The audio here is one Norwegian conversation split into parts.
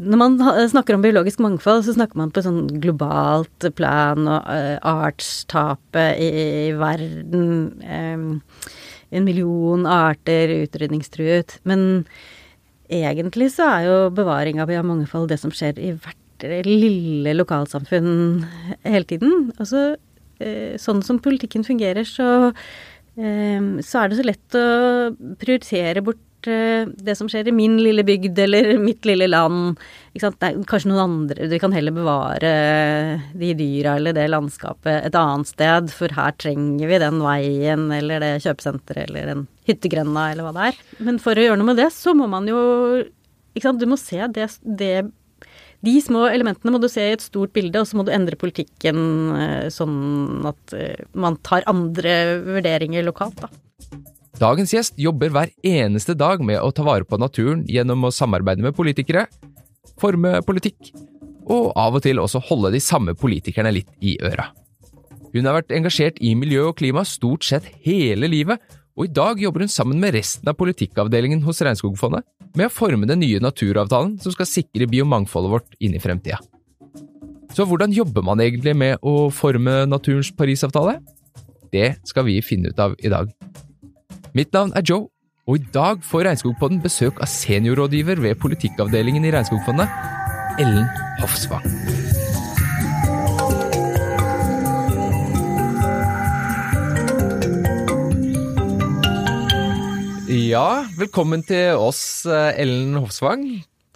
når man snakker om biologisk mangfold, så snakker man på sånn globalt plan og uh, artstapet i, i verden. Um, en million arter utrydningstruet. Men egentlig så er jo bevaring av mangfold det som skjer i hvert lille lokalsamfunn hele tiden. Altså uh, sånn som politikken fungerer, så, um, så er det så lett å prioritere bort det som skjer i min lille bygd eller mitt lille land. Nei, kanskje noen andre Vi kan heller bevare de dyra eller det landskapet et annet sted, for her trenger vi den veien eller det kjøpesenteret eller den hyttegrenda eller hva det er. Men for å gjøre noe med det, så må man jo Du må se det, det de små elementene må du se i et stort bilde, og så må du endre politikken eh, sånn at eh, man tar andre vurderinger lokalt, da. Dagens gjest jobber hver eneste dag med å ta vare på naturen gjennom å samarbeide med politikere, forme politikk, og av og til også holde de samme politikerne litt i øra. Hun har vært engasjert i miljø og klima stort sett hele livet, og i dag jobber hun sammen med resten av politikkavdelingen hos Regnskogfondet med å forme den nye naturavtalen som skal sikre biomangfoldet vårt inn i fremtida. Så hvordan jobber man egentlig med å forme naturens Parisavtale? Det skal vi finne ut av i dag. Mitt navn er Joe, og i dag får Regnskogpodden besøk av seniorrådgiver ved politikkavdelingen i Regnskogfondet, Ellen Hofsvang. Ja, velkommen til oss, Ellen Hofsvang.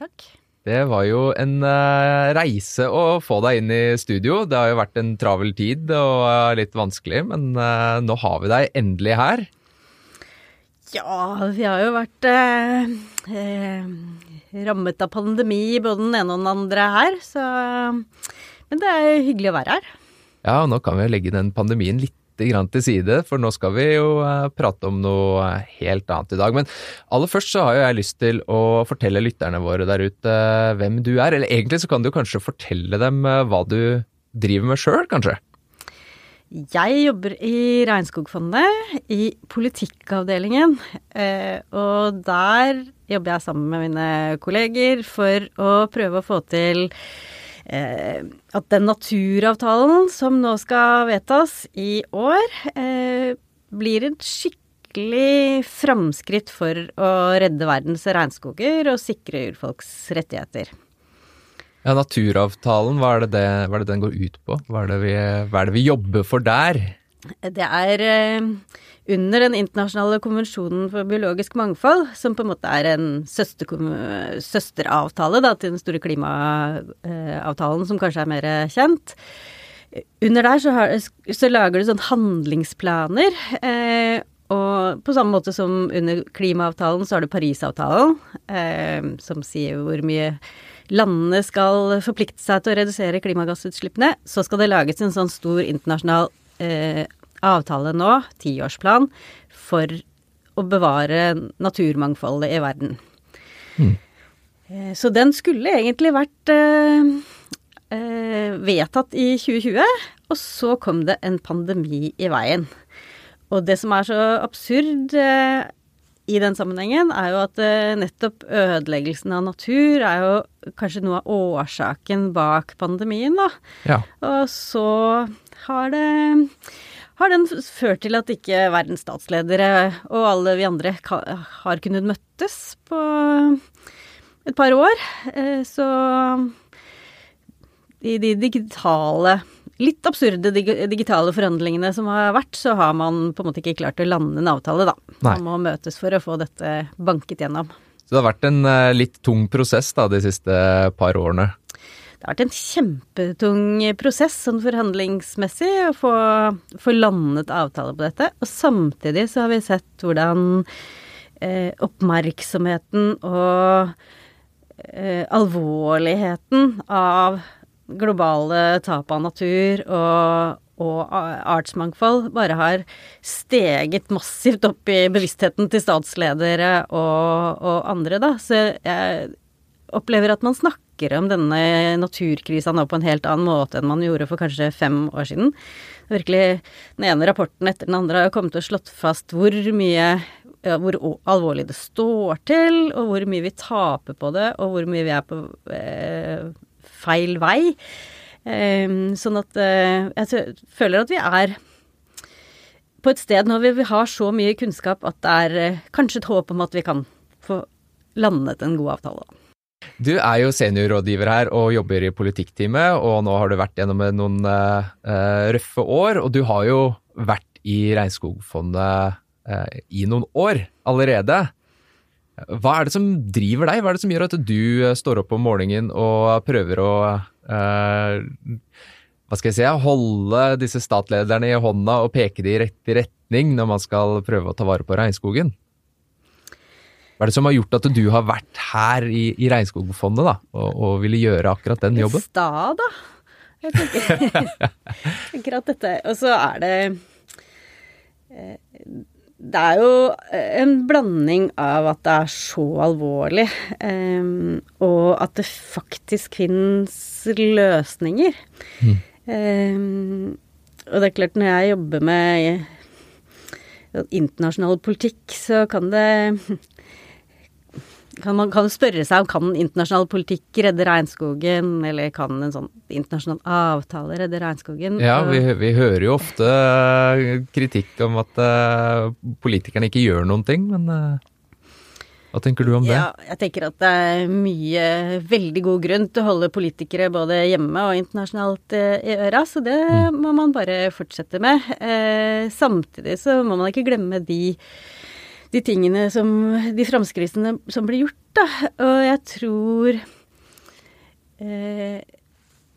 Takk. Det var jo en uh, reise å få deg inn i studio. Det har jo vært en travel tid og uh, litt vanskelig, men nå har vi deg endelig her. Ja, vi har jo vært eh, eh, rammet av pandemi, både den ene og den andre her, så Men det er hyggelig å være her. Ja, og nå kan vi legge den pandemien litt til side, for nå skal vi jo eh, prate om noe helt annet i dag. Men aller først så har jo jeg lyst til å fortelle lytterne våre der ute hvem du er. Eller egentlig så kan du kanskje fortelle dem eh, hva du driver med sjøl, kanskje? Jeg jobber i Regnskogfondet, i politikkavdelingen. Eh, og der jobber jeg sammen med mine kolleger for å prøve å få til eh, at den naturavtalen som nå skal vedtas i år, eh, blir et skikkelig framskritt for å redde verdens regnskoger og sikre urfolks rettigheter. Ja, Naturavtalen, hva er, det, det, hva er det den går ut på? Hva er det vi, er det vi jobber for der? Det er eh, under den internasjonale konvensjonen for biologisk mangfold, som på en måte er en søster, søsteravtale da, til den store klimaavtalen som kanskje er mer kjent. Under der så, har, så lager du sånn handlingsplaner. Eh, og på samme måte som under klimaavtalen så har du Parisavtalen, eh, som sier hvor mye landene skal forplikte seg til å redusere klimagassutslippene, så skal det lages en sånn stor internasjonal eh, avtale nå, tiårsplan, for å bevare naturmangfoldet i verden. Mm. Eh, så den skulle egentlig vært eh, eh vedtatt i 2020, og så kom det en pandemi i veien. Og det som er så absurd eh, i den sammenhengen, er jo at uh, nettopp ødeleggelsen av natur er jo kanskje noe av årsaken bak pandemien, da. Ja. Og så har det har den ført til at ikke verdens statsledere og alle vi andre har kunnet møttes på et par år. Uh, så i de digitale litt absurde digitale forhandlingene som har vært, så har man på en måte ikke klart å lande en avtale, da. Nei. Man må møtes for å få dette banket gjennom. Så det har vært en uh, litt tung prosess da, de siste par årene? Det har vært en kjempetung prosess sånn forhandlingsmessig å få, få landet avtale på dette. Og samtidig så har vi sett hvordan eh, oppmerksomheten og eh, alvorligheten av globale tap av natur og, og artsmangfold bare har steget massivt opp i bevisstheten til statsledere og, og andre, da. Så jeg opplever at man snakker om denne naturkrisa nå på en helt annen måte enn man gjorde for kanskje fem år siden. Virkelig, Den ene rapporten etter den andre har kommet og slått fast hvor mye hvor alvorlig det står til, og hvor mye vi taper på det, og hvor mye vi er på eh, feil vei. Eh, sånn at eh, jeg føler at vi er på et sted når vi har så mye kunnskap at det er eh, kanskje et håp om at vi kan få landet en god avtale. Du er jo seniorrådgiver her og jobber i politikkteamet, og nå har du vært gjennom noen uh, røffe år. Og du har jo vært i Regnskogfondet i noen år allerede. Hva er det som driver deg? Hva er det som gjør at du står opp om morgenen og prøver å uh, hva skal jeg si, holde disse statlederne i hånda og peke de i riktig retning når man skal prøve å ta vare på regnskogen? Hva er det som har gjort at du har vært her i, i Regnskogfondet da, og, og, ville gjøre akkurat den jobben? Sta, da. Jeg tenker, tenker at dette Og så er det eh, Det er jo en blanding av at det er så alvorlig, um, og at det faktisk finnes løsninger. Mm. Um, og det er klart, når jeg jobber med internasjonal politikk, så kan det kan man kan spørre seg om kan internasjonal politikk redde regnskogen, eller kan en sånn internasjonal avtale redde regnskogen? Ja, vi, vi hører jo ofte eh, kritikk om at uh, politikerne ikke gjør noen ting, men uh, hva tenker du om det? Ja, jeg tenker at det er mye veldig god grunn til å holde politikere både hjemme og internasjonalt i øra, så det mm. må man bare fortsette med. Eh, samtidig så må man ikke glemme de de tingene som De framskrittene som blir gjort, da. Og jeg tror eh,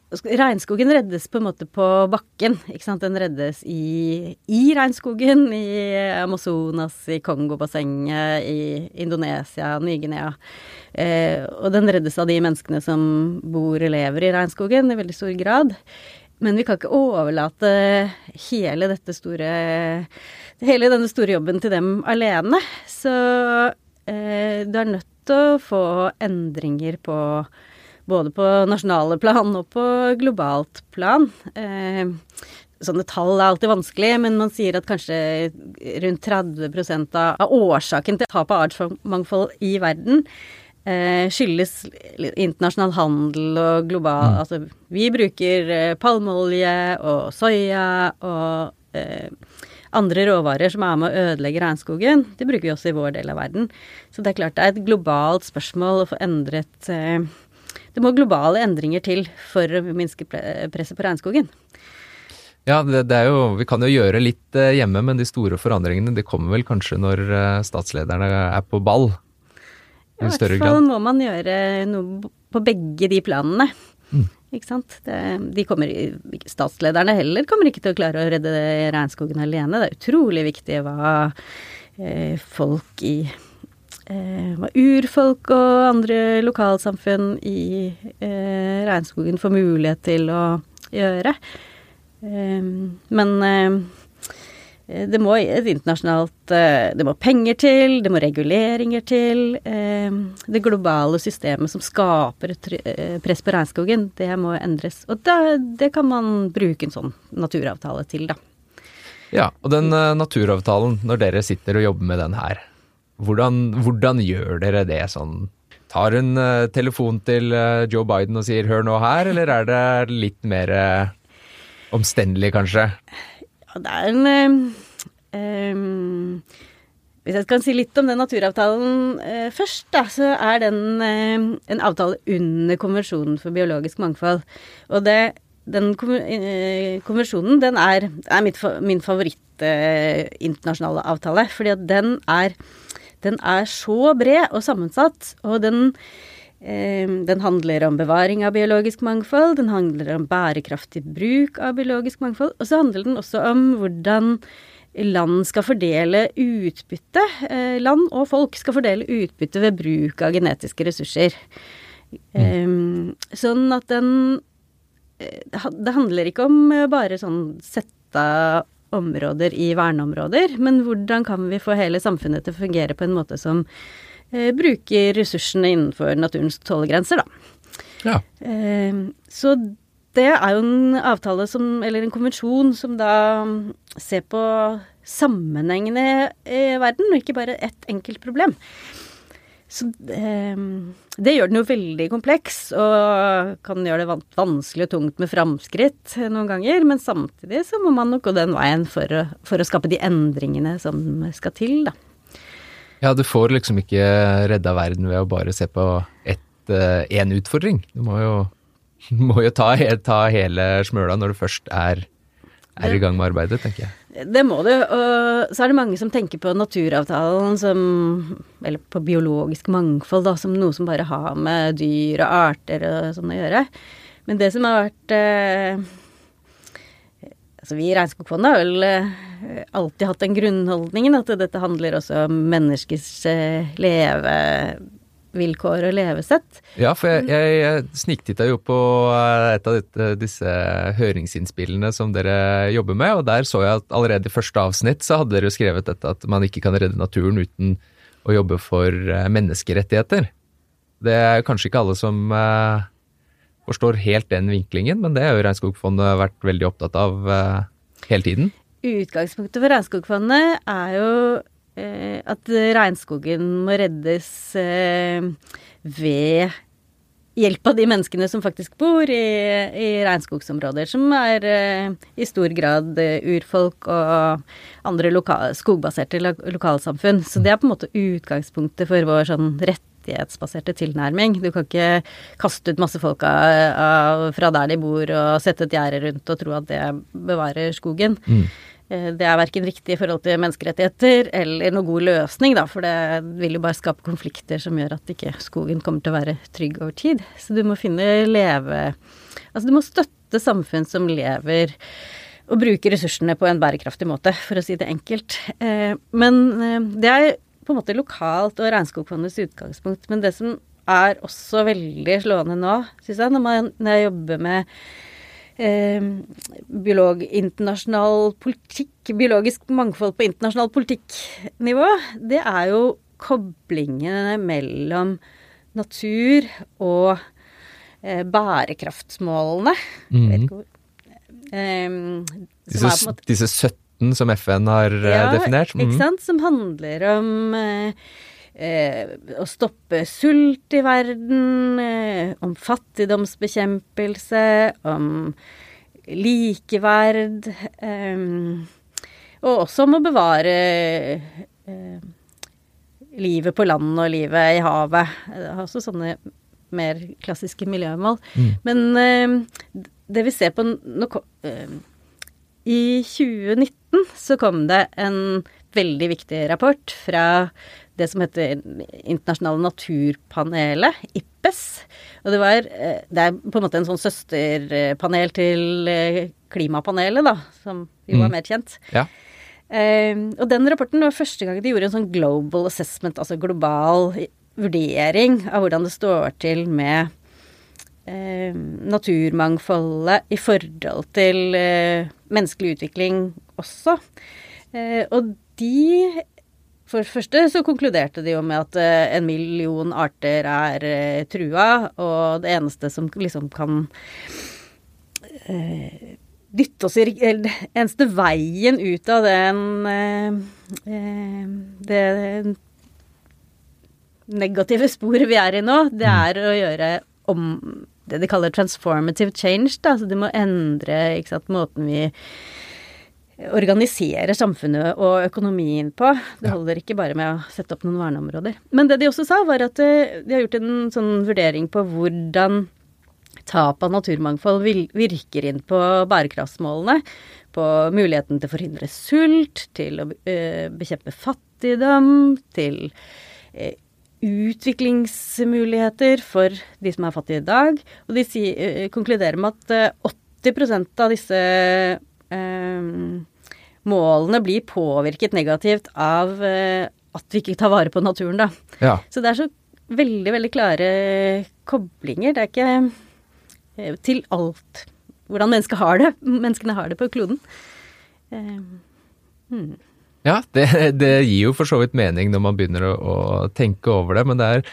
Regnskogen reddes på en måte på bakken. ikke sant? Den reddes i, i regnskogen, i Amazonas, i Kongobassenget, i Indonesia, Ny-Guinea. Eh, og den reddes av de menneskene som bor og lever i regnskogen i veldig stor grad. Men vi kan ikke overlate hele store Hele denne store jobben til dem alene. Så eh, du er nødt til å få endringer på både på nasjonale plan og på globalt plan. Eh, sånne tall er alltid vanskelig, men man sier at kanskje rundt 30 av, årsaken til tap av artsmangfold i verden skyldes internasjonal handel og global mm. Altså, vi bruker eh, palmeolje og soya og eh, andre råvarer som er med å ødelegge regnskogen. Det bruker vi også i vår del av verden. Så det er klart det er et globalt spørsmål å få endret eh, Det må globale endringer til for å minske presset på regnskogen. Ja, det, det, er jo, vi kan jo gjøre litt eh, hjemme, men de store forandringene de kommer vel kanskje når eh, statslederne er på ball? I større grad. I hvert fall må man gjøre noe på begge de planene. Mm. Ikke sant. Det, de kommer, statslederne heller kommer ikke til å klare å redde regnskogen alene. Det er utrolig viktig hva eh, folk i eh, Hva urfolk og andre lokalsamfunn i eh, regnskogen får mulighet til å gjøre. Eh, men eh, Eh, det må et internasjonalt eh, Det må penger til, det må reguleringer til. Eh, det globale systemet som skaper press på regnskogen, det må endres. Og det, det kan man bruke en sånn naturavtale til, da. Ja, og den naturavtalen, når dere sitter og jobber med den her, hvordan, hvordan gjør dere det sånn? Tar hun telefon til Joe Biden og sier 'hør nå her', eller er det litt mer omstendelig, kanskje? Det er en um, Hvis jeg kan si litt om den naturavtalen uh, først, da, så er den uh, en avtale under Konvensjonen for biologisk mangfold. Og det, den uh, konvensjonen, den er, er mitt, min favoritt internasjonale avtale. Fordi at den er, den er så bred og sammensatt, og den den handler om bevaring av biologisk mangfold, den handler om bærekraftig bruk av biologisk mangfold, og så handler den også om hvordan land skal fordele utbytte. Eh, land og folk skal fordele utbytte ved bruk av genetiske ressurser. Mm. Sånn at den eh, Det handler ikke om bare sånn sette områder i verneområder, men hvordan kan vi få hele samfunnet til å fungere på en måte som eh, bruker ressursene innenfor naturens tålegrenser, da. Ja. Eh, så det er jo en avtale som, eller en konvensjon, som da ser på sammenhengene i verden, og ikke bare ett enkelt problem. Så eh, det gjør den jo veldig kompleks, og kan gjøre det vanskelig og tungt med framskritt noen ganger. Men samtidig så må man nok gå den veien for å, for å skape de endringene som skal til, da. Ja, du får liksom ikke redda verden ved å bare se på én uh, utfordring. Du må jo, må jo ta, ta hele smøla når du først er er i gang med arbeidet, tenker jeg. Det må du. Og så er det mange som tenker på naturavtalen som Eller på biologisk mangfold, da, som noe som bare har med dyr og arter og sånn å gjøre. Men det som har vært eh, Altså vi i Regnskogfondet har vel eh, alltid hatt den grunnholdningen at dette handler også om menneskers levevilkår leve vilkår og levesett. Ja, for jeg, jeg, jeg sniktitta jo på eh, et av disse høringsinnspillene som dere jobber med, og der så jeg at allerede i første avsnitt så hadde dere jo skrevet dette at man ikke kan redde naturen uten å jobbe for eh, menneskerettigheter. Det er kanskje ikke alle som forstår helt den vinklingen, men det har jo Regnskogfondet vært veldig opptatt av eh, hele tiden. Utgangspunktet for Regnskogfondet er jo Eh, at regnskogen må reddes eh, ved hjelp av de menneskene som faktisk bor i, i regnskogsområder, som er eh, i stor grad urfolk og andre loka, skogbaserte lokalsamfunn. Så det er på en måte utgangspunktet for vår sånn rettighetsbaserte tilnærming. Du kan ikke kaste ut masse folk fra der de bor og sette et gjerde rundt og tro at det bevarer skogen. Mm. Eh, det er verken riktig i forhold til menneskerettigheter eller noen god løsning, da, for det vil jo bare skape konflikter som gjør at ikke skogen kommer til å være trygg over tid. Så du må finne leve Altså du må støtte samfunn som lever og bruker ressursene på en bærekraftig måte, for å si det enkelt. Eh, men eh, det er på en måte lokalt og Regnskogfondets utgangspunkt. Men det som er også veldig slående nå, syns jeg, når, man, når jeg jobber med eh, biolog, internasjonal politikk, biologisk mangfold på internasjonal politikknivå, det er jo koblingene mellom natur og eh, bærekraftsmålene. Mm. Vet ikke hvor eh, disse, måte, disse 17 som FN har eh, ja, definert? Mm. Ikke sant. Som handler om eh, eh, å stoppe sult i verden, eh, om fattigdomsbekjempelse, om likeverd. Eh, og også om å bevare eh, livet på land og livet i havet. Det har også sånne mer klassiske miljømål. Mm. Men det vi ser på nå I 2019 så kom det en veldig viktig rapport fra det som heter Internasjonale naturpanelet, IPPES. Og det var eh, Det er på en måte en sånn søsterpanel til eh, klimapanelet, da, som jo er mm. mer kjent. Ja. Uh, og den rapporten var første gang de gjorde en sånn global assessment, altså global vurdering av hvordan det står til med uh, naturmangfoldet i forhold til uh, menneskelig utvikling også. og de for det første så konkluderte de jo med at uh, en million arter er uh, trua, og det eneste som liksom kan dytte oss i Eller eneste veien ut av den det negative sporet vi er i nå, det mm. er å gjøre om det de kaller transformative change, da. Så det må endre ikke sant, måten vi organisere samfunnet og økonomien på. Det holder ikke bare med å sette opp noen verneområder. Men det de også sa, var at eh, de har gjort en sånn vurdering på hvordan tap av naturmangfold virker inn på bærekraftsmålene. På muligheten til å forhindre sult, til å eh, bekjempe fattigdom, til eh, utviklingsmuligheter for de som er fattige i dag. Og de konkluderer med at 80% av disse målene blir påvirket negativt av eh, at vi ikke tar vare på naturen, da. Ja. Så det er så veldig, veldig klare koblinger. Det er ikke eh, til alt hvordan mennesker har det, menneskene har det på kloden. Um, hmm. Ja, det, det, gir jo for så vidt mening når man begynner å, å, tenke over det, men det er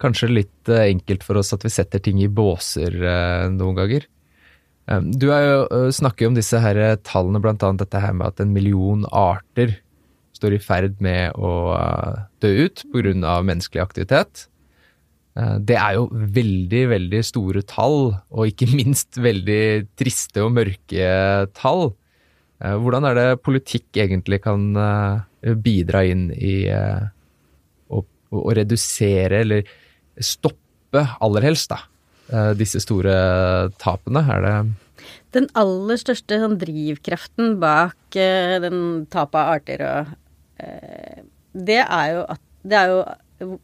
kanskje litt eh, enkelt for oss at vi setter ting i båser noen ganger. Du jo, snakker jo om disse her tallene, annet dette her med at en million arter står i ferd med å dø ut pga. menneskelig aktivitet. Det er jo veldig, veldig store tall, og ikke minst veldig triste og mørke tall. Hvordan er det politikk egentlig kan bidra inn i å, å redusere, eller stoppe aller helst, da, disse store tapene? Er det den aller største sånn, drivkraften bak uh, den tapet av arter og uh, det, er jo at, det er jo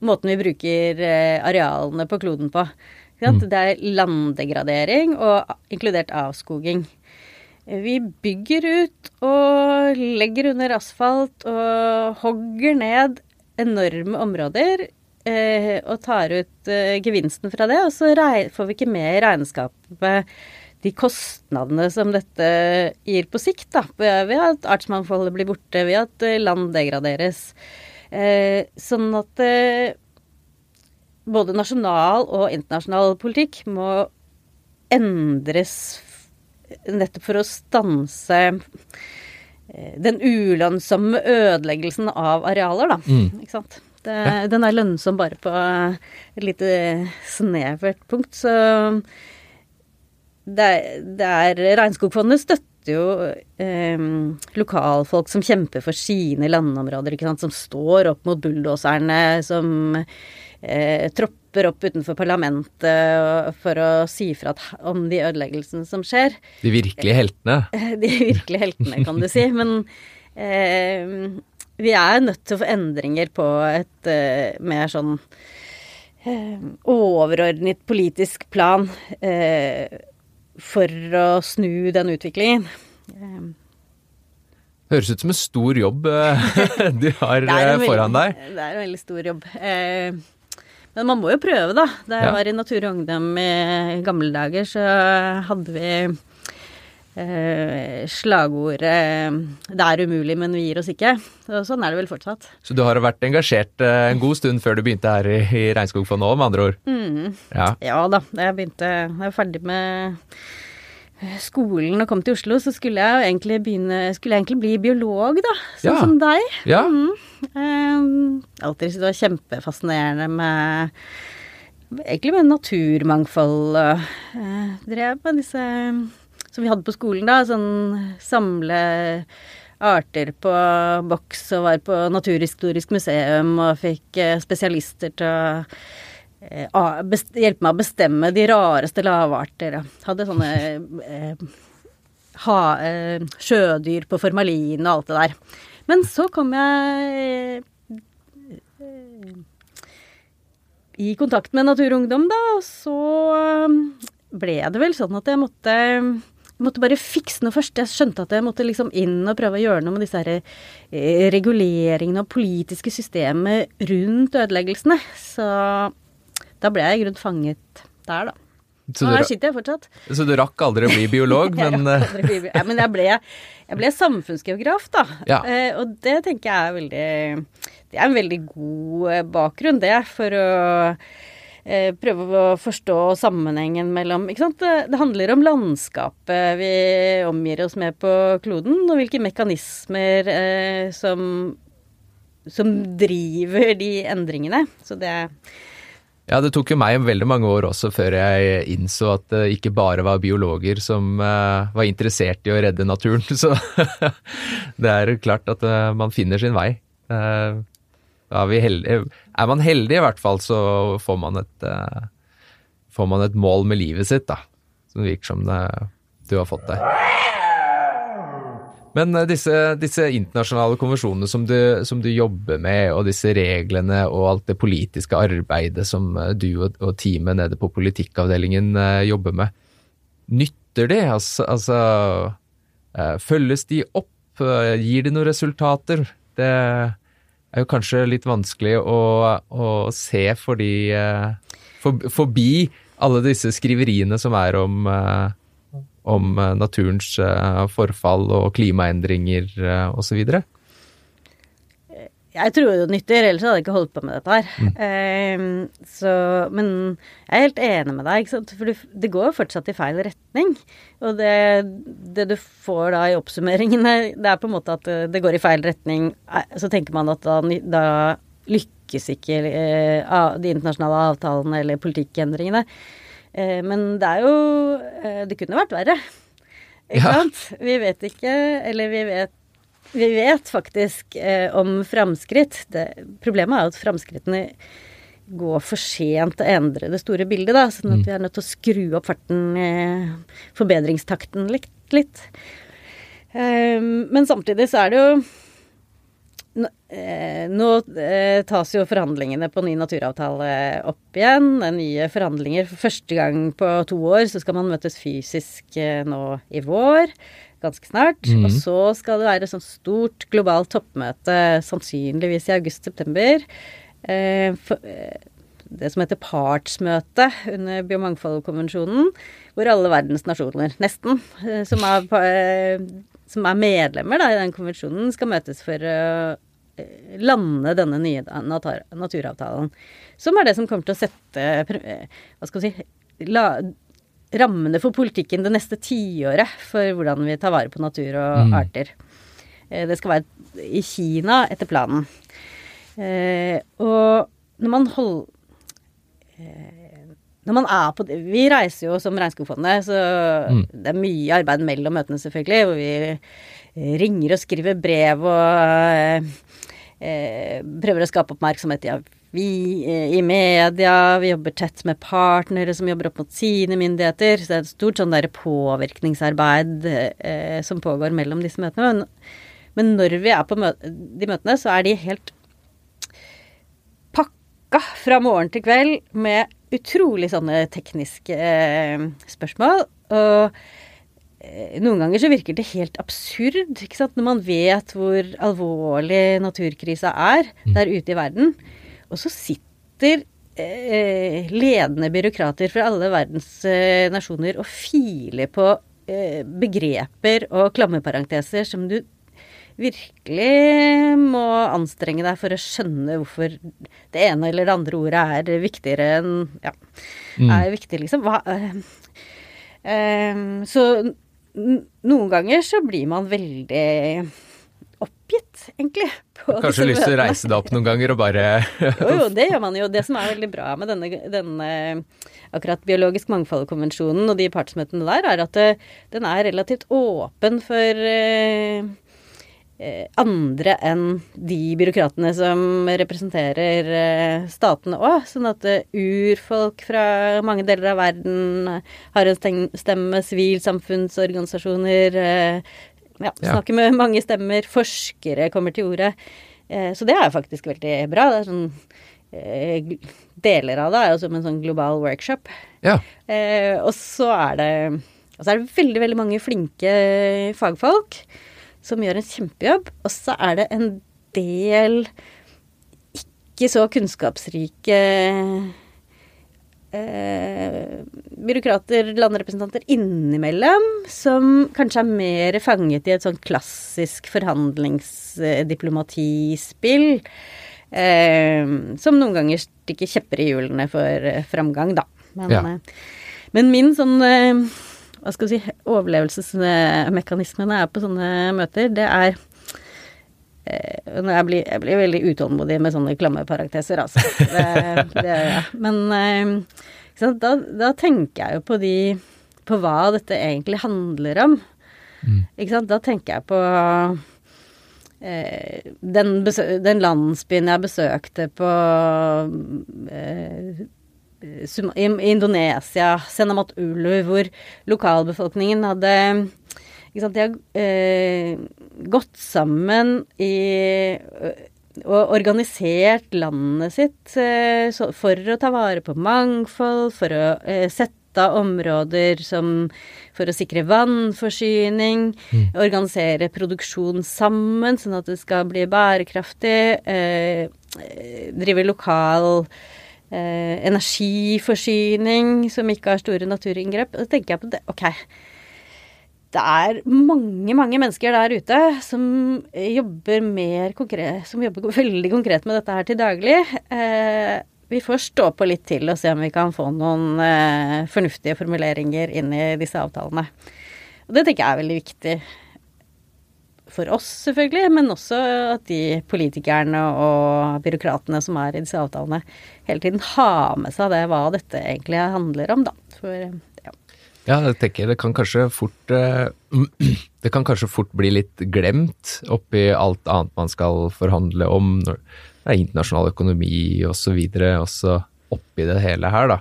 måten vi bruker uh, arealene på kloden på. Mm. Det er landdegradering og inkludert avskoging. Vi bygger ut og legger under asfalt og hogger ned enorme områder og tar ut gevinsten fra det, og så får vi ikke med i regnskapet de kostnadene som dette gir på sikt, da, ved at artsmangfoldet blir borte, ved at eh, land degraderes. Eh, sånn at eh, både nasjonal og internasjonal politikk må endres nettopp for å stanse eh, den ulønnsomme ødeleggelsen av arealer, da. Mm. Ikke sant. Det, den er lønnsom bare på et lite snevert punkt. Så det, det er Regnskogfondet støtter jo eh, lokalfolk som kjemper for sine landområder, ikke sant, som står opp mot bulldoserne, som eh, tropper opp utenfor parlamentet for å si fra om de ødeleggelsene som skjer. De virkelige heltene? De virkelige heltene, kan du si. Men eh, vi er nødt til å få endringer på et uh, mer sånn uh, overordnet politisk plan. uh, for å snu den utviklingen. Høres ut som en stor jobb du har eh, foran deg. Det er en veldig stor jobb. Men man må jo prøve, da. Da jeg ja. var i Natur og Ungdom i gamle dager, så hadde vi eh, slagordet 'Det er umulig, men vi gir oss ikke'. Og sånn er det vel fortsatt. Så du har vært engasjert eh, en god stund før du begynte her i, i Regnskogfondet òg, med andre ord? Mm. Ja. ja. da. Jeg begynte Jeg var ferdig med eh, skolen og kom til Oslo, så skulle jeg egentlig begynne Skulle jeg egentlig bli biolog, da. Sånn ja. som deg. Ja. Mm. Um, alltid det var kjempefascinerende med Egentlig med naturmangfold og uh, drev med disse som vi hadde på skolen da, sånn samle arter på boks og var på Naturhistorisk museum og fikk eh, spesialister til å eh, hjelpe meg å bestemme de rareste lavarter. Hadde sånne eh, ha, sjødyr på formalin og alt det der. Men så kom jeg i kontakt med Naturungdom, da, og så ble det vel sånn at jeg måtte måtte bare fikse noe først. Jeg skjønte at jeg måtte liksom inn og prøve å gjøre noe med disse her eh, reguleringene og politiske systemet rundt ødeleggelsene. Så da ble jeg i grunnen fanget der, da. Så og her sitter jeg fortsatt. Så du rakk aldri å bli biolog, men jeg bli, ja, Men jeg ble, jeg ble samfunnsgeograf, da. Ja. Eh, og det tenker jeg er veldig Det er en veldig god eh, bakgrunn, det, for å Eh, prøve å forstå sammenhengen mellom ikke sant? Det, det, handler om landskapet vi omgir oss med på kloden, og hvilke mekanismer eh, som, som driver de endringene. Så det ja, det tok jo meg veldig mange år også før jeg innså at det ikke bare var biologer som uh, var interessert i å redde naturen. Så det er klart at man finner sin vei. Uh, er, man heldig, i hvert fall, så får man et, uh, får man et mål med livet sitt, da. Som virker som det, du har fått det. Men uh, disse, disse, internasjonale konvensjonene som du, som du, jobber med, og disse reglene og alt det politiske arbeidet som uh, du og, og, teamet nede på politikkavdelingen jobber med, nytter det? Altså, altså følges de opp? Gir de noen resultater? Det er jo kanskje litt vanskelig å, å se fordi uh, for, forbi alle disse skriveriene som er om, uh, om naturens forfall og klimaendringer osv.? Jeg tror det nytter, ellers hadde jeg ikke holdt på med dette her. Mm. Eh, så, men jeg er helt enig med deg, ikke sant? for det går jo fortsatt i feil retning. Og det, det, du får da i oppsummeringene, det er på en måte at det går i feil retning. Eh, så tenker man at da, da lykkes ikke uh, de internasjonale avtalene eller politikkendringene. Uh, men det er jo uh, Det kunne vært verre. Ikke ja. sant? Vi vet ikke, eller vi vet vi vet faktisk eh, om framskritt. Det, problemet er jo at framskrittene går for sent til å endre det store bildet, da. Sånn at mm. vi er nødt til å skru opp farten, eh, forbedringstakten litt. litt. Eh, men samtidig så er det jo eh, nå eh, tas jo forhandlingene på ny naturavtale opp igjen. Nye forhandlinger. For første gang på to år så skal man møtes fysisk eh, nå i vår ganske snart. Mm. Og så skal det være et sånt stort globalt toppmøte, sannsynligvis i august-september. Eh, eh, det som heter partsmøte under biomangfoldkonvensjonen, hvor alle verdens nasjoner, nesten, eh, som er, eh, som er medlemmer da, i den konvensjonen, skal møtes for å lande denne nye naturavtalen. Som er det som kommer til å sette Hva skal vi si la, rammene for politikken det neste tiåret for hvordan vi tar vare på natur og mm. arter. Eh, det skal være i Kina etter planen. Eh, og når man holder eh, når man er på det Vi reiser jo som Regnskogfondet, så mm. det er mye arbeid mellom møtene, selvfølgelig, hvor vi ringer og skriver brev og eh, prøver å skape oppmerksomhet i vi eh, i media, vi jobber tett med partnere som jobber opp mot sine myndigheter. Så det er et stort sånn der påvirkningsarbeid eh, som pågår mellom disse møtene. Men, men når vi er på møte, de møtene, så er de helt pakka fra morgen til kveld med utrolig sånne tekniske eh, spørsmål. Og eh, noen ganger så virker det helt absurd, ikke sant, når man vet hvor alvorlig naturkrisa er mm. der ute i verden. Og så sitter eh, ledende byråkrater fra alle verdens eh, nasjoner og filer på eh, begreper og klammeparenteser som du virkelig må anstrenge deg for å skjønne hvorfor det ene eller det andre ordet er viktigere enn Ja, mm. er viktig, liksom. Hva, eh, eh, så noen ganger så blir man veldig oppgitt, egentlig. Kanskje lyst til å reise deg opp noen ganger og bare Jo, jo, det gjør man jo. Det som er veldig bra med denne, denne akkurat biologisk mangfold-konvensjonen og de partsmøtene der, er at den er relativt åpen for eh, eh andre enn de byråkratene som representerer eh, statene òg. Sånn at eh, urfolk fra mange deler av verden har en stemme, sivilsamfunnsorganisasjoner, eh, ja, snakker med mange stemmer. Forskere kommer til orde. Eh, så det er faktisk veldig bra. Det er sånn eh, Deler av det er jo som en sånn global workshop. Ja. Eh, og så er det Og så er det veldig, veldig mange flinke fagfolk som gjør en kjempejobb. Og så er det en del ikke så kunnskapsrike eh, byråkrater, landrepresentanter innimellom, som kanskje er mer fanget i et sånn klassisk forhandlingsdiplomatispill. Eh, som noen ganger stikker kjepper i hjulene for eh, framgang, da. Men, ja. eh, men min sånn eh, hva skal vi si, overlevelsesmekanisme når jeg er på sånne møter, det er jeg blir, jeg blir, veldig utålmodig med sånne klamme parakteser, altså. Det, det, men eh, da, da, tenker jeg jo på de På hva dette egentlig handler om. Mm. Ikke sant. Da tenker jeg på eh, den, den, landsbyen jeg besøkte på eh, i Indonesia, Senamat Ulu, hvor lokalbefolkningen hadde ikke sant, De har eh, gått sammen i og organisert landet sitt for å ta vare på mangfold, for å sette områder som for å sikre vannforsyning, mm. organisere produksjon sammen sånn at det skal bli bærekraftig, eh, drive lokal eh, energiforsyning som ikke har store naturinngrep. Da tenker jeg på det. Ok, det er mange, mange mennesker der ute som jobber konkret, som jobber veldig konkret med dette her til daglig. Eh, vi får stå på litt til og se om vi kan få noen eh, fornuftige formuleringer inn i disse avtalene. Og det tenker jeg er veldig viktig for oss, selvfølgelig, men også at de politikerne og byråkratene som er i disse avtalene, hele tiden har med seg det hva dette egentlig handler om, da. For ja, jeg tenker det kan kanskje fort eh, Det kan kanskje fort bli litt glemt oppi alt annet man skal forhandle om. Når det er internasjonal økonomi osv. også oppi det hele her, da.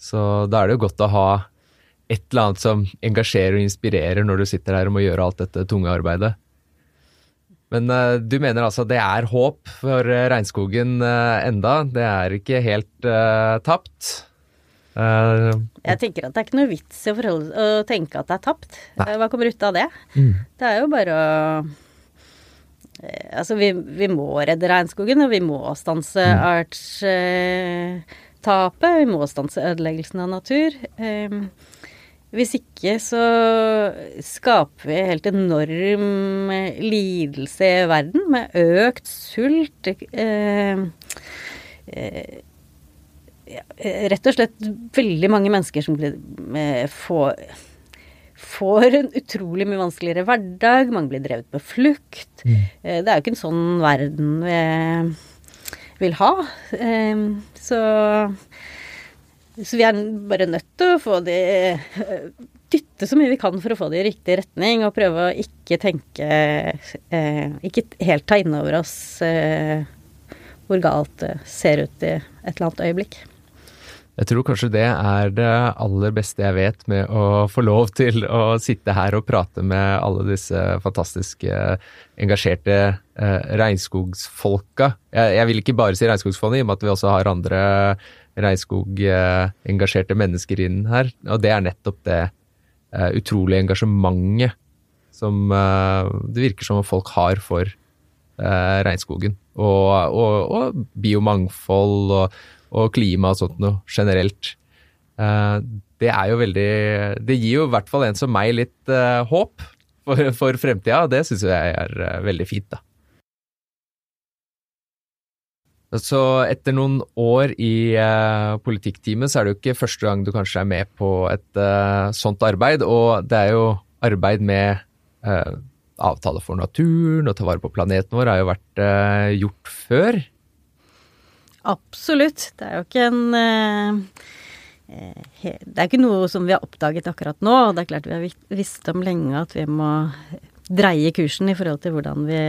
Så da er det jo godt å ha et eller annet som engasjerer og inspirerer når du sitter her og må gjøre alt dette tunge arbeidet. Men uh, du mener altså det er håp for uh, regnskogen uh, enda? Det er ikke helt tapt? Uh, jeg tenker at det er ikke noe vits i å, å tenke at det er tapt. Nei. Hva kommer ut av det? Mm. Det er jo bare å eh, Altså, vi, vi, må redde regnskogen, og vi må stanse mm. artstapet. vi må stanse ødeleggelsen av natur. Um, hvis ikke så skaper vi helt enorm lidelse i verden, med økt sult. Uh, uh, rett og slett veldig mange mennesker som blir, eh, får, får en utrolig mye vanskeligere hverdag. Mange blir drevet på flukt. Mm. Eh, det er jo ikke en sånn verden vi vil ha. Eh, så, så vi er bare nødt til å få de Dytte så mye vi kan for å få det i riktig retning, og prøve å ikke tenke Ikke helt ta inn over oss hvor galt det ser ut i et eller annet øyeblikk. Jeg tror kanskje det er det aller beste jeg vet med å få lov til å sitte her og prate med alle disse fantastiske, engasjerte eh, regnskogsfolka. Jeg, jeg, vil ikke bare si Regnskogsfondet, i og med at vi også har andre regnskogengasjerte mennesker inn her. Og det er nettopp det eh, utrolige engasjementet som eh, det virker som folk har for eh, regnskogen. Og, og, og biomangfold og og klima og sånt noe generelt. Eh, det er jo veldig Det gir jo i hvert fall en som meg litt uh, håp for, for fremtida, og det syns jeg er uh, veldig fint, da. Så etter noen år i uh, politikkteamet, så er det jo ikke første gang du kanskje er med på et sånt arbeid, og det er jo arbeid med avtale for naturen og ta vare på planeten vår har jo vært gjort før. Absolutt. Det er jo ikke en eh, eh, Det er ikke noe som vi har oppdaget akkurat nå. Det er klart vi har visst om lenge at vi må dreie kursen i forhold til hvordan vi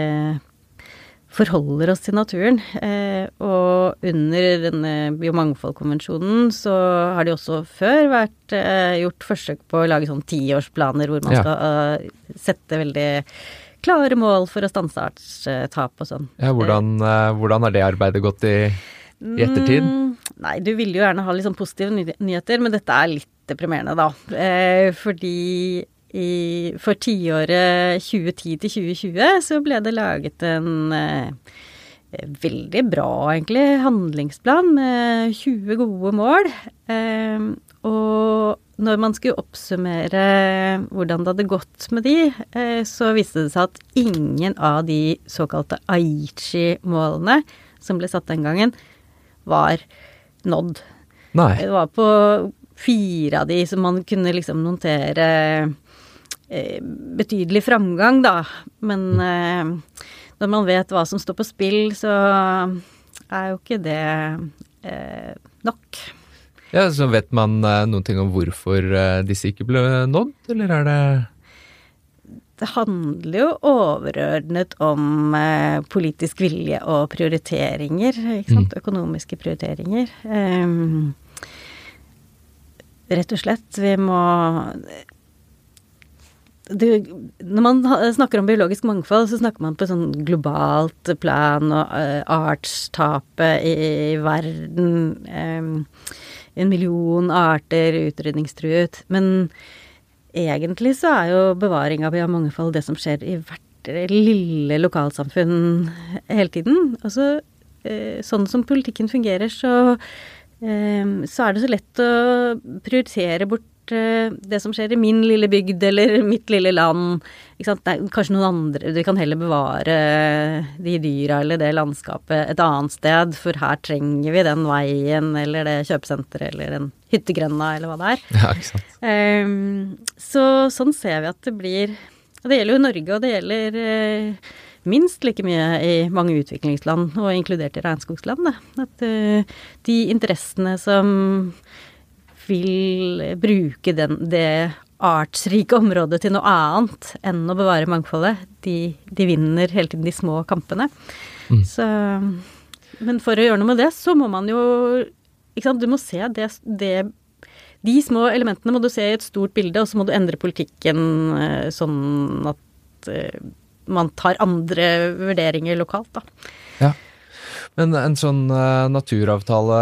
forholder oss til naturen. Eh, og under denne biomangfoldkonvensjonen så har det også før vært gjort forsøk på å lage sånn tiårsplaner hvor man ja. skal sette veldig klare mål for å stanse artstap og sånn. Ja, hvordan, hvordan har det arbeidet gått i i ettertid? Mm, nei, du ville jo gjerne ha litt sånn positive nyheter, men dette er litt deprimerende, da. Eh, fordi i, for tiåret 2010 til 2020 så ble det laget en eh, veldig bra, egentlig, handlingsplan med 20 gode mål. Eh, og når man skulle oppsummere hvordan det hadde gått med de, eh, så viste det seg at ingen av de såkalte Aichi-målene som ble satt den gangen, var nådd. Nei. Det var på fire av de som man kunne liksom notere eh, betydelig framgang, da. Men mm. eh, når man vet hva som står på spill, så er jo ikke det eh, nok. Ja, Så vet man eh, noen ting om hvorfor eh, disse ikke ble nådd, eller er det det handler jo overordnet om eh, politisk vilje og prioriteringer, ikke sant. Mm. Økonomiske prioriteringer. Um, rett og slett. Vi må du, når man snakker om biologisk mangfold, så snakker man på sånn globalt plan og uh, artstapet i, i verden. Um, en million arter utrydningstruet. Men egentlig så er jo bevaring av biomangfold det som skjer i hvert lille lokalsamfunn hele tiden. Altså eh, sånn som politikken fungerer, så, eh, så er det så lett å prioritere bort det som skjer i min lille bygd eller mitt lille land. Er kanskje noen andre Vi kan heller bevare de dyra eller det landskapet et annet sted, for her trenger vi den veien eller det kjøpesenteret eller den hyttegrenda eller hva det er. Ja, ikke sant. Um, så sånn ser vi at det blir Og det gjelder jo Norge, og det gjelder uh, minst like mye i mange utviklingsland, og inkludert i regnskogsland. At uh, de interessene som vil bruke den, det artsrike området til noe annet enn å bevare mangfoldet, de, de vinner hele tiden de små kampene. Mm. Så Men for å gjøre noe med det, så må man jo Ikke sant, du må se det, det De små elementene må du se i et stort bilde, og så må du endre politikken eh, sånn at eh, man tar andre vurderinger lokalt, da. Ja. Men en sånn uh, naturavtale,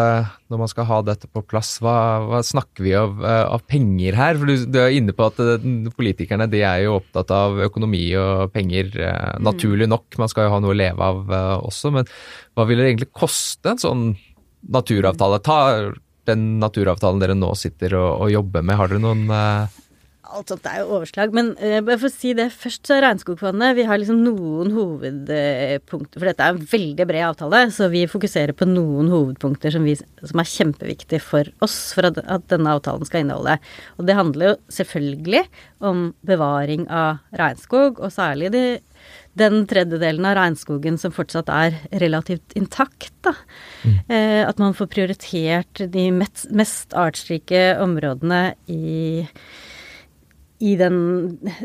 når man skal ha dette på plass, hva, hva snakker vi av, uh, av, penger her? For du, du, er inne på at uh, politikerne de er jo opptatt av økonomi og penger, mm. naturlig nok. Man skal jo ha noe å leve av også, men hva vil det egentlig koste en sånn naturavtale? Ta den naturavtalen dere nå sitter og, og jobber med, har dere noen alt sånt er jo overslag. Men uh, bare for å si det først, så Regnskogfondet Vi har liksom noen hovedpunkter. For dette er en veldig bred avtale, så vi fokuserer på noen hovedpunkter som, vi, som er kjempeviktige for oss for at, at, denne avtalen skal inneholde. Og det handler jo selvfølgelig om bevaring av regnskog, og særlig de, den tredjedelen av regnskogen som fortsatt er relativt intakt. Da. Mm. Uh, at man får prioritert de mest, mest artsrike områdene i i den,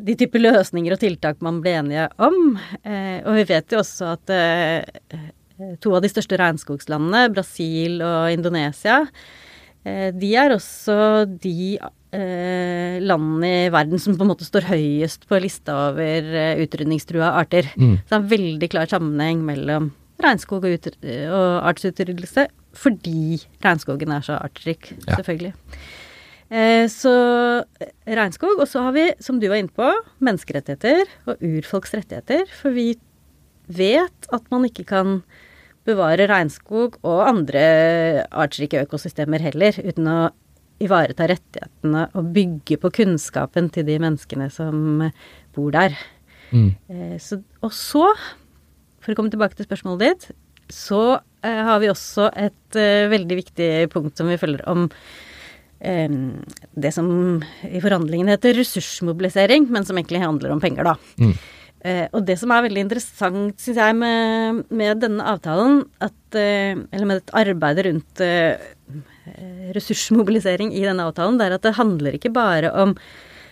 de typer løsninger og tiltak man ble enige om. Eh, og vi vet jo også at eh, to av de største regnskogslandene, Brasil og Indonesia, eh, de er også de eh, landene i verden som på en måte står høyest på lista over eh, utrydningstrua arter. Mm. Så det er en veldig klar sammenheng mellom regnskog og, og artsutryddelse, fordi regnskogen er så artsrik, ja. selvfølgelig. Eh, så eh, regnskog. Og så har vi, som du var inne på, menneskerettigheter og urfolks rettigheter. For vi vet at man ikke kan bevare regnskog og andre artsrike økosystemer heller, uten å ivareta rettighetene og bygge på kunnskapen til de menneskene som bor der. Mm. Eh, så, og så, for å komme tilbake til spørsmålet ditt, så eh, har vi også et eh, veldig viktig punkt som vi følger om det som i forhandlingene heter ressursmobilisering, men som egentlig handler om penger, da. Mm. Uh, og det som er veldig interessant, syns jeg, med, med, denne avtalen, at, uh, eller med et arbeid rundt uh, ressursmobilisering i denne avtalen, det er at det handler ikke bare om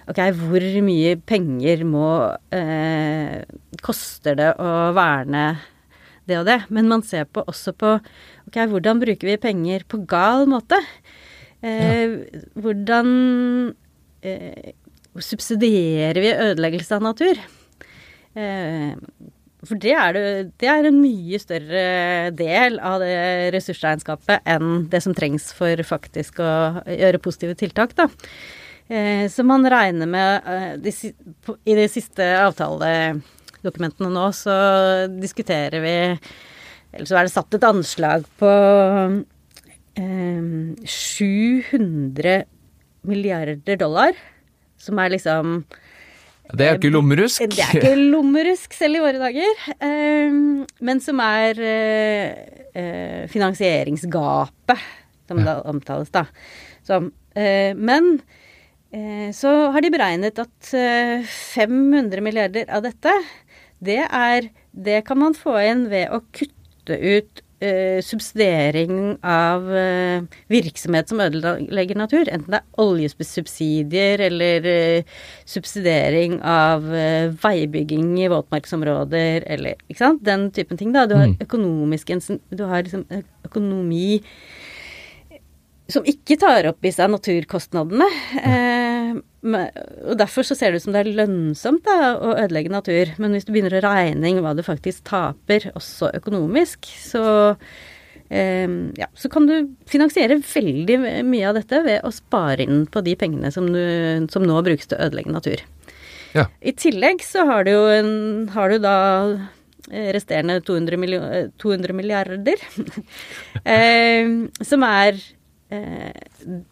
ok, hvor mye penger må Koster det å verne det og det? Men man ser på, også på ok, hvordan bruker vi penger på gal måte? Eh, hvordan eh, subsidierer vi ødeleggelse av natur? Eh, for det er, det, det er, en mye større del av det ressursregnskapet enn det som trengs for faktisk å gjøre positive tiltak, da. Eh, så man regner med eh, de, I de siste avtaledokumentene nå så diskuterer vi Eller så er det satt et anslag på 700 milliarder dollar, som er liksom det er ikke lommerusk? Det er ikke lommerusk selv i våre dager. Men som er eh, finansieringsgapet, som det omtales, da. Eh, men eh, så har de beregnet at 500 milliarder av dette, det er Det kan man få inn ved å kutte ut subsidiering av uh, virksomhet som ødelegger natur. Enten det er oljesubsidier eller uh, subsidiering av veibygging i våtmarksområder eller ikke sant? Den typen ting, da. Du har mm. økonomisk Du har liksom økonomi som ikke tar opp i seg naturkostnadene. Eh, og derfor så ser det ut som det er lønnsomt da, å ødelegge natur. Men hvis du begynner å regne hva du faktisk taper, også økonomisk, så eh, ja, så kan du finansiere veldig mye av dette ved å spare inn på de pengene som, du, som nå brukes til å ødelegge natur. Ja. I tillegg så har du jo en, har du da resterende 200, 200 milliarder, eh, som er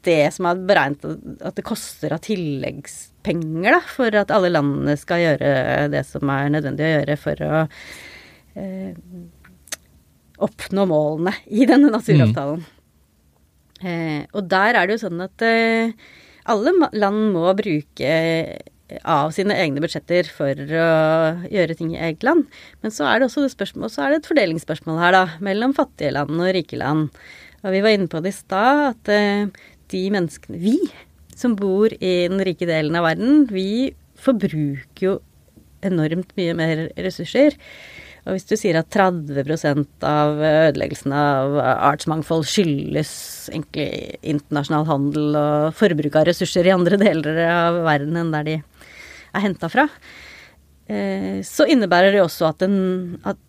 det som er beregnet at det koster av tilleggspenger, da, for at alle landene skal gjøre det som er nødvendig å gjøre for å eh, oppnå målene i denne naturavtalen. Mm. Eh, og der er det jo sånn at eh, alle land må bruke av sine egne budsjetter for å gjøre ting i eget land. Men så er det også det spørsmål, så er det et fordelingsspørsmål her, da, mellom fattige land og rike land. Og vi var inne på det i stad, at uh, de menneskene, vi som bor i den rike delen av verden, vi forbruker jo enormt mye mer ressurser. Og hvis du sier at 30% av ødeleggelsen av artsmangfold skyldes egentlig internasjonal handel og forbruk av ressurser i andre deler av verden enn der de er henta fra, eh, så innebærer det også at, den, at,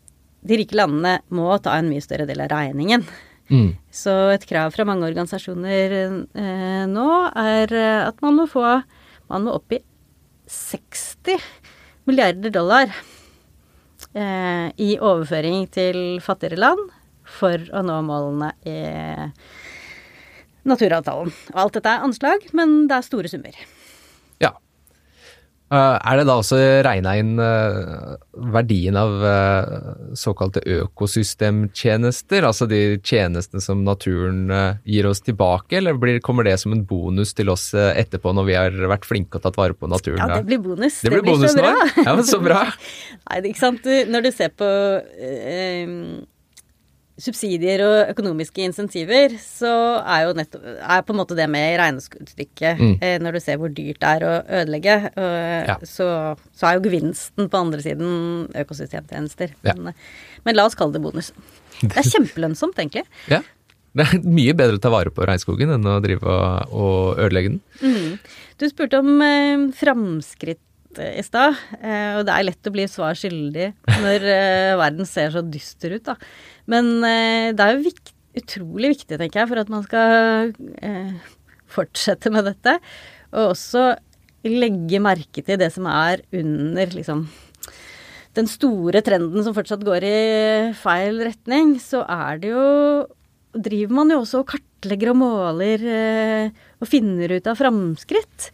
de rike landene må ta en mye større del av regningen. Mm. Så et krav fra mange organisasjoner eh, nå er at man må få Man må opp i 60 milliarder dollar eh, i overføring til fattigere land for å nå målene i naturavtalen. Og alt dette er anslag, men det er store summer. Eh, er det da også regna inn eh, verdien av eh, såkalte økosystemtjenester, altså de tjenestene som naturen gir oss tilbake, eller kommer det som en bonus til oss etterpå når vi har vært flinke og tatt vare på naturen? Ja, det blir bonus. Det blir, det blir så bra. Ja, men så bra. Nei, ikke sant. Når du ser på eh, subsidier og økonomiske insentiver, så er jo nettopp er på en måte det med i regnestykket mm. eh, når du ser hvor dyrt det er å ødelegge, og, ja. så, så, er jo gevinsten på andre siden økosystemtjenester. Ja. Men, men, la oss kalle det bonus. Det er kjempelønnsomt, egentlig. Ja. Det er mye bedre å ta vare på regnskogen enn å drive og, og ødelegge den. Mm. Du spurte om eh, framskritt i stad, eh, og det er lett å bli svar skyldig når eh, verden ser så dyster ut, da. Men eh, det er jo viktig, utrolig viktig, tenker jeg, for at man skal eh, fortsette med dette. Og også legge merke til det som er under liksom den store trenden som fortsatt går i feil retning, så er det jo Driver man jo også og kartlegger og måler eh, og finner ut av framskritt.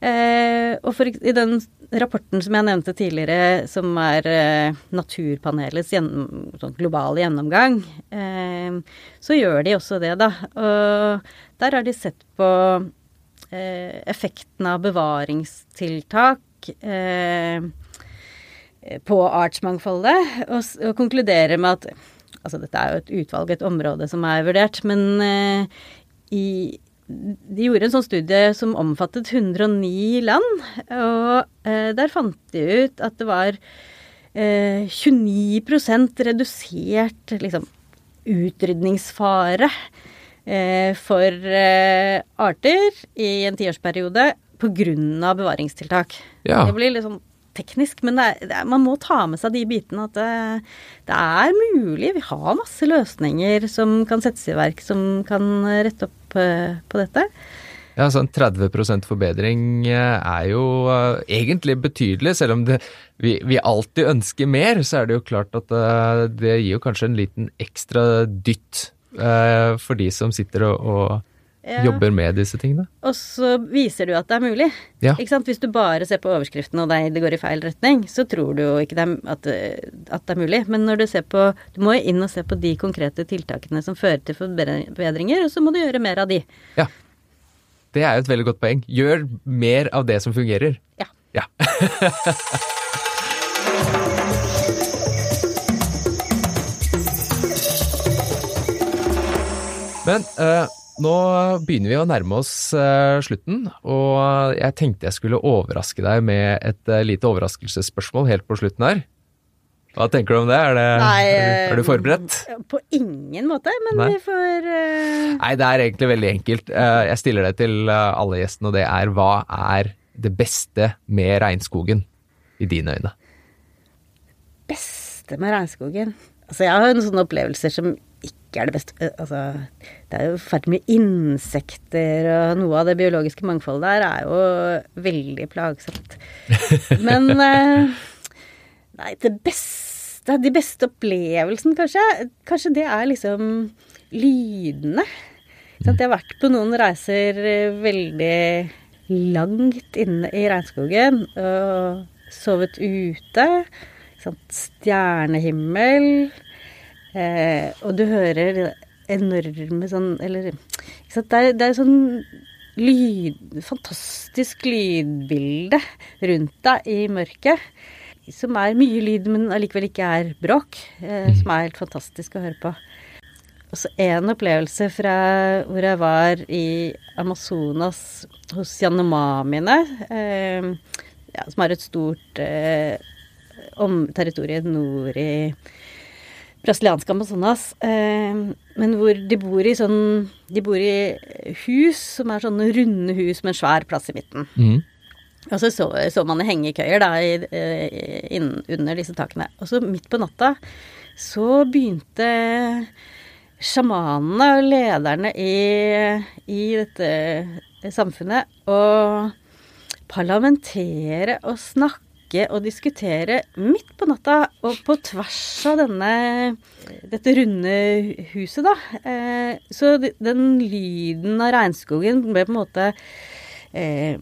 Eh, og for, i den rapporten som jeg nevnte tidligere, som er eh, Naturpanelets gjennom, sånn globale gjennomgang, eh, så gjør de også det, da. Og der har de sett på eh, effekten av bevaringstiltak eh, på artsmangfoldet, og, og konkluderer med at Altså dette er jo et utvalg, et område som er vurdert, men eh, i de gjorde en sånn studie som omfattet 109 land, og eh, der fant de ut at det var eh, 29% redusert liksom, utrydningsfare eh, for eh, arter i en tiårsperiode pga. bevaringstiltak. Ja. Det blir litt sånn teknisk, men det er, det er, man må ta med seg de bitene at det, det, er mulig. Vi har masse løsninger som kan settes i verk som kan rette opp uh, på dette. Ja, sånn 30 forbedring eh, er jo uh, egentlig betydelig. Selv om det, vi, vi, alltid ønsker mer, så er det jo klart at uh, det gir jo kanskje en liten ekstra dytt for de som sitter og, og ja. jobber med disse tingene. Og så viser du at det er mulig. Ja. Hvis du bare ser på overskriften og det, går i feil retning, så tror du jo ikke det at, at, det er mulig. Men når du ser på Du må jo inn og se på de konkrete tiltakene som fører til forbedringer, og så må du gjøre mer av de. Ja. Det er jo et veldig godt poeng. Gjør mer av det som fungerer. Ja. ja. Men uh, nå begynner vi å nærme oss uh, slutten, og jeg tenkte jeg skulle overraske deg med et uh, lite overraskelsesspørsmål helt på slutten her. Hva tenker du om det? Er, det, Nei, er, du, er forberedt? Eh, på ingen måte, men Nei. vi får uh... Nei, det er egentlig veldig enkelt. jeg stiller det til alle gjestene, og det er hva er det beste med regnskogen i dine øyne? Beste med regnskogen? Altså, jeg har jo noen sånne opplevelser som ikke er det beste eh, Altså, det er jo fælt mye insekter, og noe av det biologiske mangfoldet der er jo veldig plagsomt. Men eh, Nei, det beste De beste opplevelsene, kanskje, kanskje det er liksom lydene. Jeg har vært på noen reiser veldig langt inne i regnskogen og sovet ute. Stjernehimmel. Eh, og du hører enorme sånn Eller det er, det er sånn lyd, fantastisk lydbilde rundt deg i mørket. Som er mye lyd, men allikevel ikke er bråk. Eh, som er helt fantastisk å høre på. Og så en opplevelse fra hvor jeg var i Amazonas hos Yanomamiene, eh, ja, som har et stort eh, om territoriet nord i brasilianske Amazonas. Eh, men hvor de bor i sånn De bor i hus som er sånne runde hus med en svær plass i midten. Mm. Og så så, så man hengekøyer da i, inn, under disse takene. Og så midt på natta så begynte sjamanene og lederne i, i dette samfunnet å parlamentere og snakke og diskutere midt på natta og på tvers av denne, dette runde huset, da. Eh, så den lyden av regnskogen ble på en måte eh,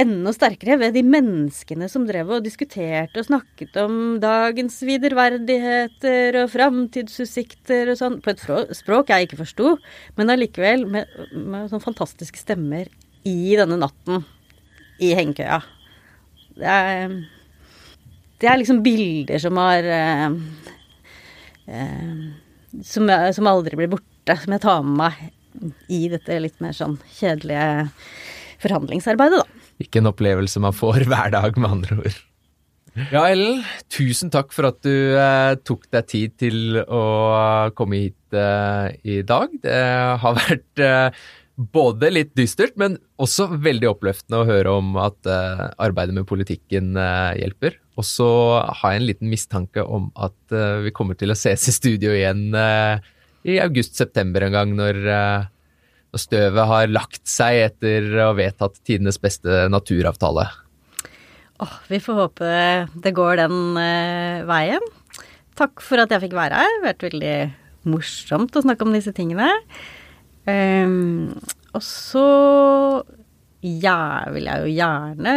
enda sterkere ved de menneskene som drev og diskuterte og snakket om dagens viderverdigheter og framtidsutsikter og sånn, på et språk jeg ikke forsto, men allikevel med, med sånne fantastiske stemmer i denne natten i hengekøya. Det er, det er liksom bilder som har eh, eh, som, som aldri blir borte, som jeg tar med meg i dette litt mer sånn kjedelige forhandlingsarbeidet, da. Ikke en opplevelse man får hver dag, med andre ord. Ja, Ellen, tusen takk for at du eh, tok deg tid til å komme hit eh, i dag. Det har vært eh, både litt dystert, men også veldig oppløftende å høre om at uh, arbeidet med politikken uh, hjelper. Og så har jeg en liten mistanke om at uh, vi kommer til å ses i studio igjen i august-september en gang, når når støvet har lagt seg etter å ha vedtatt tidenes beste naturavtale? Oh, vi får håpe det går den veien. Takk for at jeg fikk være her. Det har vært veldig morsomt å snakke om disse tingene. Um, og så ja, vil jeg jo gjerne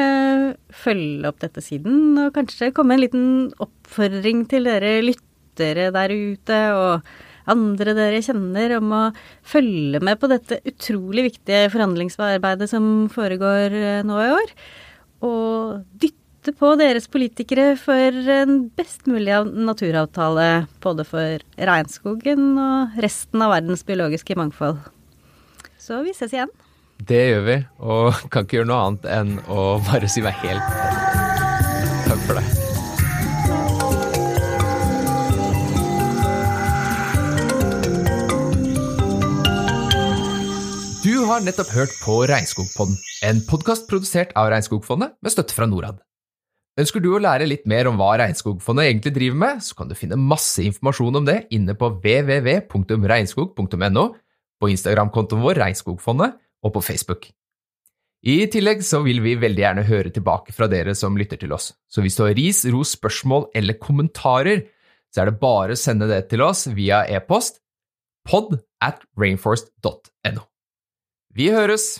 følge opp dette siden, og kanskje komme en liten oppfordring til dere lyttere der ute. og andre dere kjenner, om å følge med på dette utrolig viktige forhandlingsarbeidet som foregår eh, nå i år. Og dytte på deres politikere for en best mulig naturavtale både for regnskogen og resten av verdens biologiske mangfold. Så vi ses igjen. Det gjør vi, og kan ikke gjøre noe annet enn å bare si meg helt Takk for det. Du har nettopp hørt på Regnskogpodden, en podkast produsert av Regnskogfondet med støtte fra Norad. Ønsker du å lære litt mer om hva Regnskogfondet egentlig driver med, så kan du finne masse informasjon om det inne på www.regnskog.no, på Instagram-kontoen vår Regnskogfondet og på Facebook. I tillegg så vil vi veldig gjerne høre tilbake fra dere som lytter til oss, så hvis du har ris, ros, spørsmål eller kommentarer, så er det bare å sende det til oss via e-post pod at rainforest.no. Vi høres!